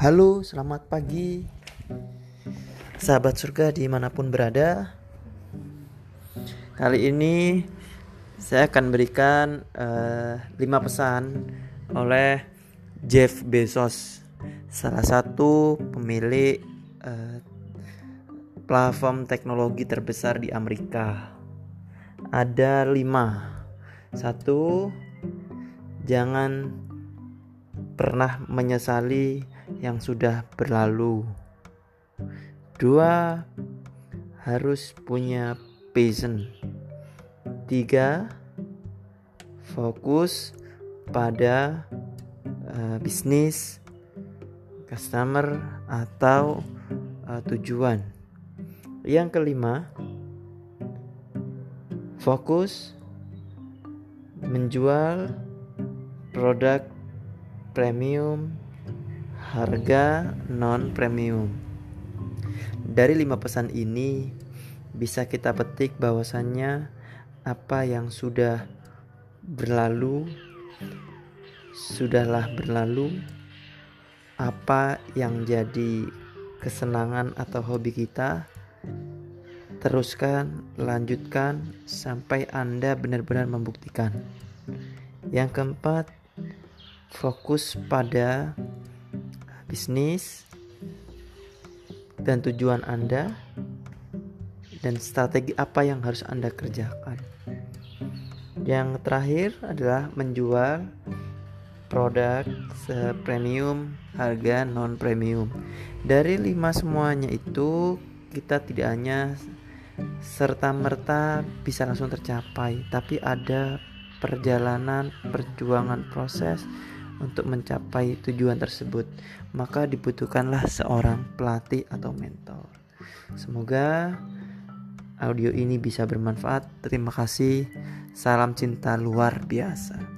Halo, selamat pagi. Sahabat surga di mana pun berada Kali ini saya akan berikan uh, eh, 5 pesan oleh Jeff Bezos Salah satu pemilik uh, platform teknologi terbesar di Amerika. Ada 5 Satu Jangan pernah menyesali yang sudah berlalu. Dua, harus punya passion. Tiga, fokus pada uh, bisnis, customer, atau uh, tujuan. Yang kelima, fokus menjual produk premium, harga non premium. Dari lima pesan ini bisa kita petik bahwasannya apa yang sudah berlalu sudahlah berlalu. Apa yang jadi kesenangan atau hobi kita teruskan, lanjutkan sampai Anda benar-benar membuktikan. Yang keempat, fokus pada bisnis dan tujuan Anda dan strategi apa yang harus Anda kerjakan. Yang terakhir adalah menjual produk premium harga non premium. Dari lima semuanya itu kita tidak hanya serta merta bisa langsung tercapai, tapi ada perjalanan, perjuangan proses untuk mencapai tujuan tersebut, maka dibutuhkanlah seorang pelatih atau mentor. Semoga audio ini bisa bermanfaat. Terima kasih. Salam cinta luar biasa.